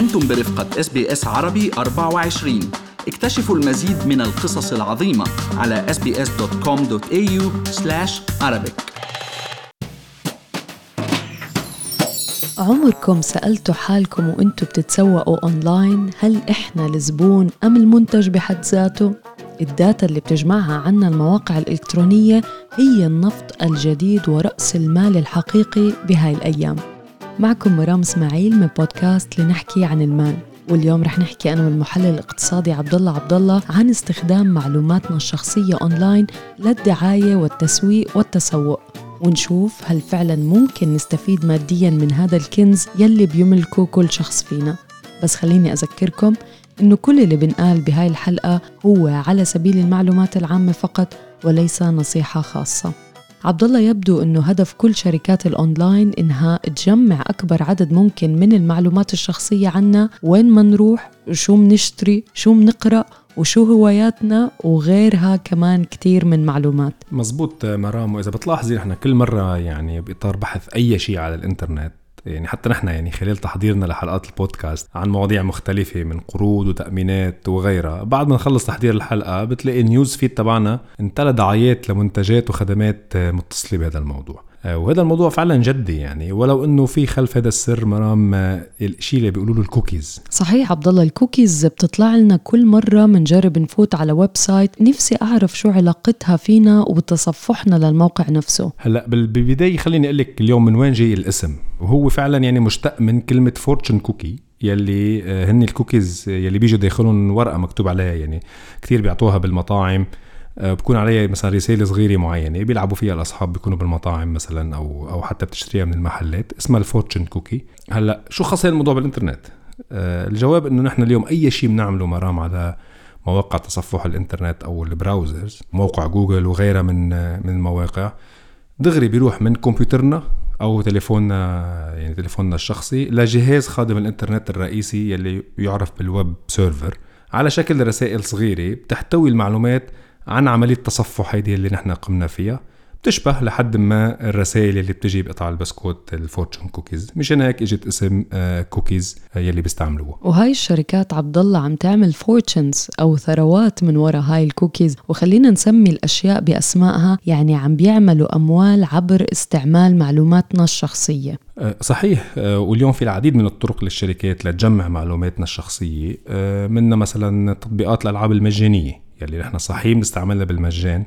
أنتم برفقة SBS عربي 24 اكتشفوا المزيد من القصص العظيمة على sbs.com.au arabic. عمركم سألتوا حالكم وانتوا بتتسوقوا أونلاين هل إحنا الزبون أم المنتج بحد ذاته؟ ال data اللي بتجمعها عنا المواقع الإلكترونية هي النفط الجديد ورأس المال الحقيقي بهاي الأيام. معكم مرام إسماعيل من بودكاست لنحكي عن المال. واليوم رح نحكي أنا والمحلل الاقتصادي عبد الله عبد الله عن استخدام معلوماتنا الشخصية أونلاين للدعاية والتسويق والتسوق. ونشوف هل فعلا ممكن نستفيد ماديا من هذا الكنز يلي بيملكه كل شخص فينا. بس خليني أذكركم إنه كل اللي بنقال بهاي الحلقة هو على سبيل المعلومات العامة فقط وليس نصيحة خاصة. عبد الله يبدو إنه هدف كل شركات الأونلاين إنها تجمع أكبر عدد ممكن من المعلومات الشخصية عنا وين ما نروح شو بنشتري شو بنقرا وشو هواياتنا وغيرها كمان كتير من معلومات. مزبوط مرام وإذا بتلاحظي نحن كل مرة يعني بإطار بحث أي شيء على الإنترنت يعني حتى نحن يعني خلال تحضيرنا لحلقات البودكاست عن مواضيع مختلفة من قروض وتأمينات وغيرها بعد ما نخلص تحضير الحلقة بتلاقي ال news feed تبعنا امتلى دعايات لمنتجات وخدمات متصلة بهذا الموضوع. وهذا الموضوع فعلا جدي يعني. ولو إنه في خلف هذا السر مرام آه، الشيء اللي بيقولوا له الكوكيز. صحيح عبد الله الكوكيز بتطلع لنا كل مرة بنجرب نفوت على website. نفسي أعرف شو علاقتها فينا وبتصفحنا للموقع نفسه. هلأ بالبداية خليني أقول لك اليوم من وين جاي الاسم. وهو فعلا يعني مشتق من كلمة fortune cookie يلي آه، هن الكوكيز يلي بيجوا داخلهم ورقة مكتوب عليها يعني كثير بيعطوها بالمطاعم. آه، بكون عليها مثلا رسالة صغيرة معينة بيلعبوا فيها الأصحاب بيكونوا بالمطاعم مثلا أو أو حتى بتشتريها من المحلات اسمها ال fortune cookie هلأ شو خاص الموضوع بالإنترنت؟ آه، الجواب إنه نحن اليوم أي شيء بنعمله مرام على مواقع تصفح الإنترنت أو ال browsers موقع جوجل وغيرها من من المواقع دغري بيروح من كمبيوترنا أو تليفوننا يعني تليفوننا الشخصي لجهاز خادم الإنترنت الرئيسي يلي يعرف بال web server. على شكل رسائل صغيرة بتحتوي المعلومات عن عملية التصفح هيدي اللي نحن قمنا فيها. بتشبه لحد ما الرسائل اللي بتجي بقطع البسكوت ال fortune cookies. مشان هيك إجت اسم كوكيز آه، آه، يلي بيستعملوها. وهاي الشركات عبد الله عم تعمل fortunes أو ثروات من وراء هاي الكوكيز. وخلينا نسمي الأشياء بأسمائها. يعني عم بيعملوا أموال عبر استعمال معلوماتنا الشخصية. آه، صحيح واليوم في العديد من الطرق للشركات لتجمع معلوماتنا الشخصية. منها مثلا تطبيقات الألعاب المجانية. يلي نحن صحيح بنستعملها بالمجان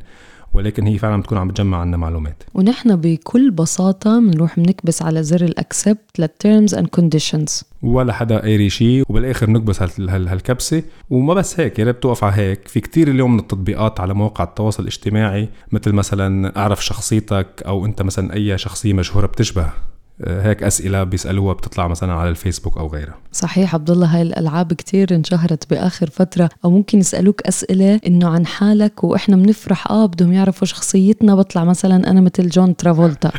ولكن هي فعلا بتكون عم بتجمع عنا معلومات. ونحن بكل بساطة بنروح بنكبس على زر ال accept لل terms and conditions ولا حدا قاري شيء وبالآخر نكبس هالكبسة. وما بس هيك يا ريت توقف على هيك. في كتير اليوم من التطبيقات على مواقع التواصل الاجتماعي مثل مثلا أعرف شخصيتك أو أنت مثلا أي شخصية مشهورة بتشبه هيك أسئلة بيسألوها بتطلع مثلا على الفيسبوك أو غيرها. صحيح عبد الله هاي الألعاب كثير انشهرت بآخر فترة أو ممكن يسألوك أسئلة إنه عن حالك وإحنا بنفرح آه بدهم يعرفوا شخصيتنا بطلع مثلا أنا مثل جون ترافولتا.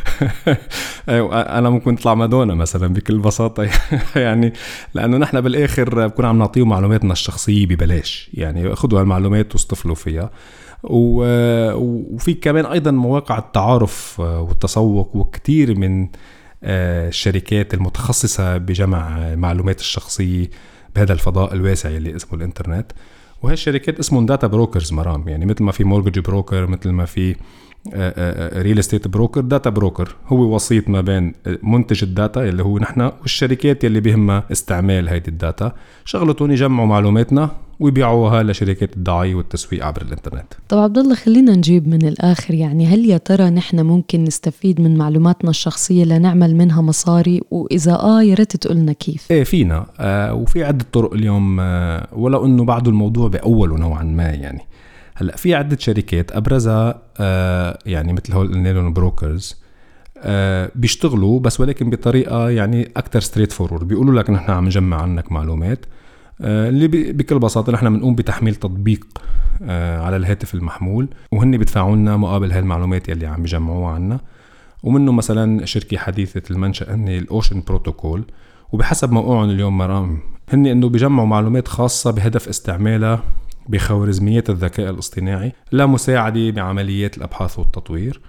أيوه أنا ممكن أطلع مادونا مثلا بكل بساطة. يعني لأنه نحن بالآخر بكون عم نعطيهم معلوماتنا الشخصية ببلاش. يعني خذوا هالمعلومات واصطفلوا فيها. وفي كمان أيضا مواقع التعارف والتسوق وكثير من الشركات المتخصصة بجمع معلومات الشخصية بهذا الفضاء الواسع اللي اسمه الإنترنت. وهي الشركات اسمهم data brokers مرام. يعني مثل ما في mortgage broker مثل ما في real estate broker data broker هو وسيط ما بين منتج ال data اللي هو نحن والشركات اللي بهمها استعمال هيدي ال data شغلتهم يجمعوا معلوماتنا ويبيعوها لشركات الدعاية والتسويق عبر الإنترنت. طب عبد الله خلينا نجيب من الآخر يعني هل يا ترى نحن ممكن نستفيد من معلوماتنا الشخصية لنعمل منها مصاري؟ وإذا آه يا ريت تقول لنا كيف. إيه فينا. آه وفي عدة طرق اليوم آه ولو إنه بعده الموضوع بأوله نوعا ما يعني. هلأ في عدة شركات أبرزها آه يعني مثل هول قلنا لهم brokers آه بيشتغلوا بس ولكن بطريقة يعني أكثر straightforward بيقولوا لك نحن عم نجمع عنك معلومات آه اللي بكل بساطة نحن بنقوم بتحميل تطبيق آه على الهاتف المحمول وهن بيدفعوا لنا مقابل هالمعلومات يلي عم يجمعوها عنا. ومنه مثلا شركة حديثة المنشأ هن الأوشن بروتوكول. وبحسب موقعهم اليوم مرام هن إنه بيجمعوا معلومات خاصة بهدف استعمالها بخوارزميات الذكاء الاصطناعي لمساعدة بعمليات الأبحاث والتطوير.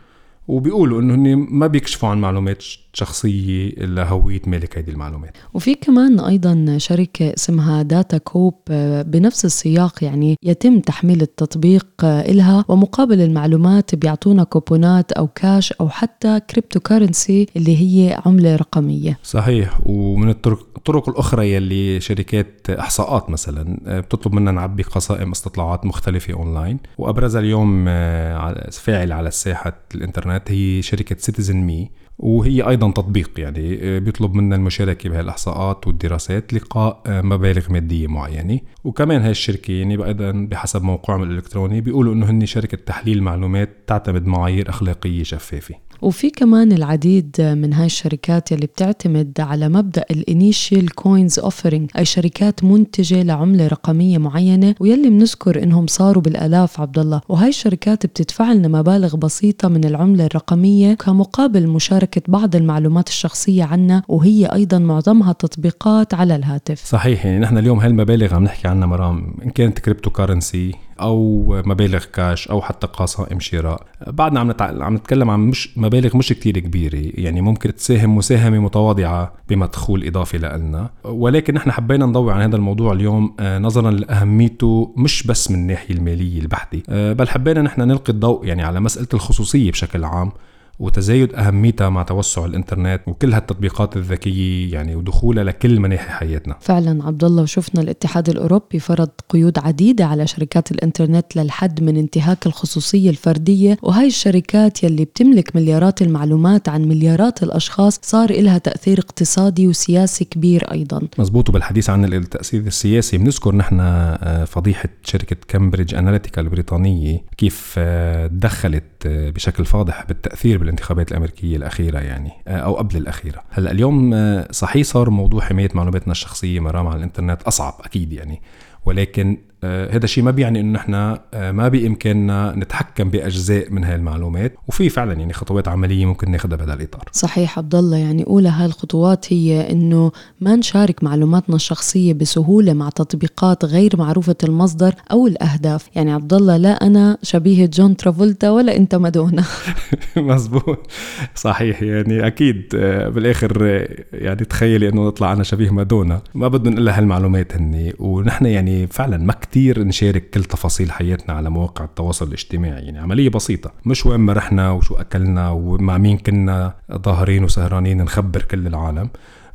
وبيقولوا إنه هن ما بيكشفوا عن معلومات شخصية لهويه مالك هذه المعلومات. وفي كمان أيضا شركة اسمها داتا كوب بنفس السياق يعني يتم تحميل التطبيق إلها ومقابل المعلومات بيعطونا كوبونات أو كاش أو حتى cryptocurrency اللي هي عملة رقمية. صحيح. ومن الطرق الطرق الأخرى يلي شركات إحصاءات مثلا بتطلب منا نعبي قسائم استطلاعات مختلفة أونلاين. وابرزها اليوم آه، فاعل على ساحة الإنترنت هي شركة سيتيزن مي وهي أيضا تطبيق يعني آه، بيطلب منا المشاركة بهالإحصاءات والدراسات لقاء آه، مبالغ مادية معينة. وكمان هاي الشركة يعني أيضا بحسب موقعهم الإلكتروني بيقولوا إنه هن شركة تحليل معلومات تعتمد معايير أخلاقية شفافة. وفي كمان العديد من هاي الشركات يلي بتعتمد على مبدأ ال initial coins offering أي شركات منتجة لعملة رقمية معينة ويلي بنذكر إنهم صاروا بالآلاف عبد الله وهاي الشركات بتدفع لنا مبالغ بسيطة من العملة الرقمية كمقابل مشاركة بعض المعلومات الشخصية عنا وهي أيضا معظمها تطبيقات على الهاتف. صحيح يعني نحن اليوم هالمبالغ عم نحكي عنها مرام إن كانت cryptocurrency أو مبالغ كاش أو حتى قسائم شراء. بعدنا عم نتع... عم نتكلم عن مش مبالغ مش كتير كبيرة. يعني ممكن تساهم مساهمة متواضعة بمدخول إضافي لنا ولكن نحن حبينا نضوي عن هذا الموضوع اليوم آه، نظرا لأهميته مش بس من الناحية المالية البحتة آه، بل حبينا نحن نلقي الضوء يعني على مسألة الخصوصية بشكل عام. وتزايد أهميتها مع توسع الإنترنت وكل هالتطبيقات الذكية يعني ودخولها لكل مناحي حياتنا. فعلا عبد الله وشفنا الاتحاد الأوروبي فرض قيود عديدة على شركات الإنترنت للحد من انتهاك الخصوصية الفردية وهاي الشركات يلي بتملك مليارات المعلومات عن مليارات الأشخاص صار إلها تأثير اقتصادي وسياسي كبير أيضا. مزبوط وبالحديث عن التأثير السياسي بنذكر نحن آه، فضيحة شركة كامبريدج أناليتيكا البريطانية كيف آه، دخلت آه، بشكل فاضح بالتأثير بالانتخابات الأمريكية الأخيرة يعني آه، أو قبل الأخيرة. هلأ اليوم آه، صحيح صار موضوع حماية معلوماتنا الشخصية مرام على الإنترنت أصعب أكيد يعني ولكن هذا الشيء ما بيعني إنه نحن آه، ما بإمكاننا نتحكم بأجزاء من هاي المعلومات. وفي فعلا يعني خطوات عملية ممكن ناخذها بهذا الاطار صحيح عبد الله يعني أولى هاي الخطوات هي إنه ما نشارك معلوماتنا الشخصية بسهولة مع تطبيقات غير معروفة المصدر أو الأهداف. يعني عبد الله لا أنا شبيه جون ترافولتا ولا أنت مادونا. مزبوط صحيح يعني أكيد آه، بالآخر يعني تخيلي إنه نطلع أنا شبيه مادونا. ما بدنا نقول هالمعلومات هني. ونحن يعني فعلا ما كتير نشارك كل تفاصيل حياتنا على مواقع التواصل الاجتماعي. يعني عملية بسيطة مش وين ما رحنا وشو أكلنا ومع مين كنا ظاهرين وسهرانين نخبر كل العالم.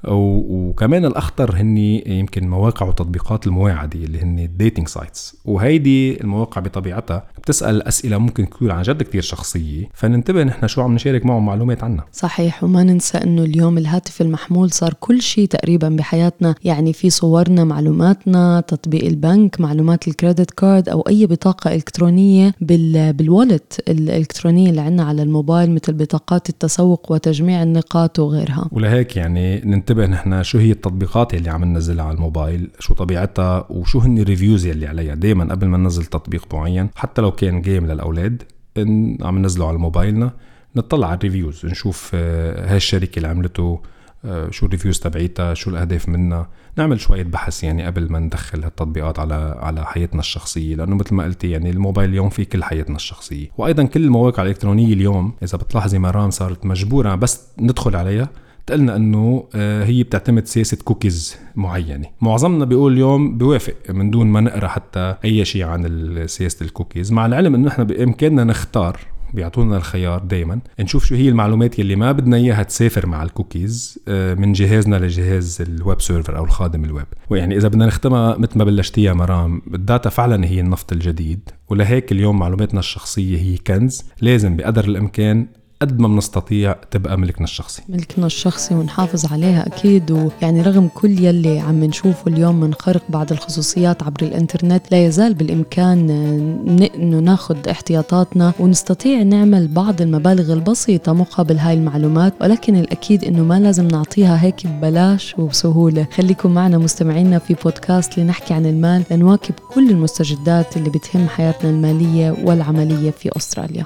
وكمان الأخطر هن يمكن مواقع وتطبيقات المواعدة اللي هن ال dating sites وهيدي المواقع بطبيعتها بتسأل أسئلة ممكن تكون عن جد كثير شخصية فننتبه نحن شو عم نشارك معهم معلومات عنها. صحيح وما ننسى إنه اليوم الهاتف المحمول صار كل شيء تقريبا بحياتنا يعني في صورنا معلوماتنا تطبيق البنك معلومات ال credit card أو أي بطاقة إلكترونية بال بال wallet الإلكترونية اللي عندنا على الموبايل مثل بطاقات التسوق وتجميع النقاط وغيرها. ولهيك يعني ننتبه ننتبه نحن شو هي التطبيقات اللي عم ننزلها على الموبايل شو طبيعتها وشو هن ال reviews اللي عليها. دائما قبل ما ننزل تطبيق معين حتى لو كان game للأولاد إن عم ننزله على موبايلنا نطلع على ال reviews نشوف آه، هاي الشركة اللي عملته آه، شو ال reviews تبعيتها شو الأهداف منها. نعمل شوية بحث يعني قبل ما ندخل هالتطبيقات على على حياتنا الشخصية لأنه مثل ما قلتي يعني الموبايل اليوم في كل حياتنا الشخصية. وأيضا كل المواقع الإلكترونية اليوم إذا بتلاحظي مرام صارت مجبورة بس ندخل عليها تقلنا إنه آه، هي بتعتمد سياسة كوكيز معينة. معظمنا بيقول اليوم بيوافق من دون ما نقرأ حتى أي شيء عن سياسة الكوكيز مع العلم إنه نحن بإمكاننا نختار بيعطونا الخيار دائما نشوف شو هي المعلومات يلي ما بدنا إياها تسافر مع الكوكيز آه، من جهازنا لجهاز ال web server أو الخادم الويب ويعني إذا بدنا نختمها مثل ما بلشتيها مرام ال data فعلا هي النفط الجديد ولهيك اليوم معلوماتنا الشخصية هي كنز لازم بقدر الإمكان قد ما بنستطيع تبقى ملكنا الشخصي. ملكنا الشخصي ونحافظ عليها أكيد ويعني رغم كل يلي عم نشوفه اليوم من خرق بعض الخصوصيات عبر الإنترنت لا يزال بالإمكان إنه ناخذ احتياطاتنا ونستطيع نعمل بعض المبالغ البسيطة مقابل هاي المعلومات ولكن الأكيد إنه ما لازم نعطيها هيك ببلاش وبسهولة. خليكم معنا مستمعينا في بودكاست لنحكي عن المال لنواكب كل المستجدات اللي بتهم حياتنا المالية والعملية في أستراليا.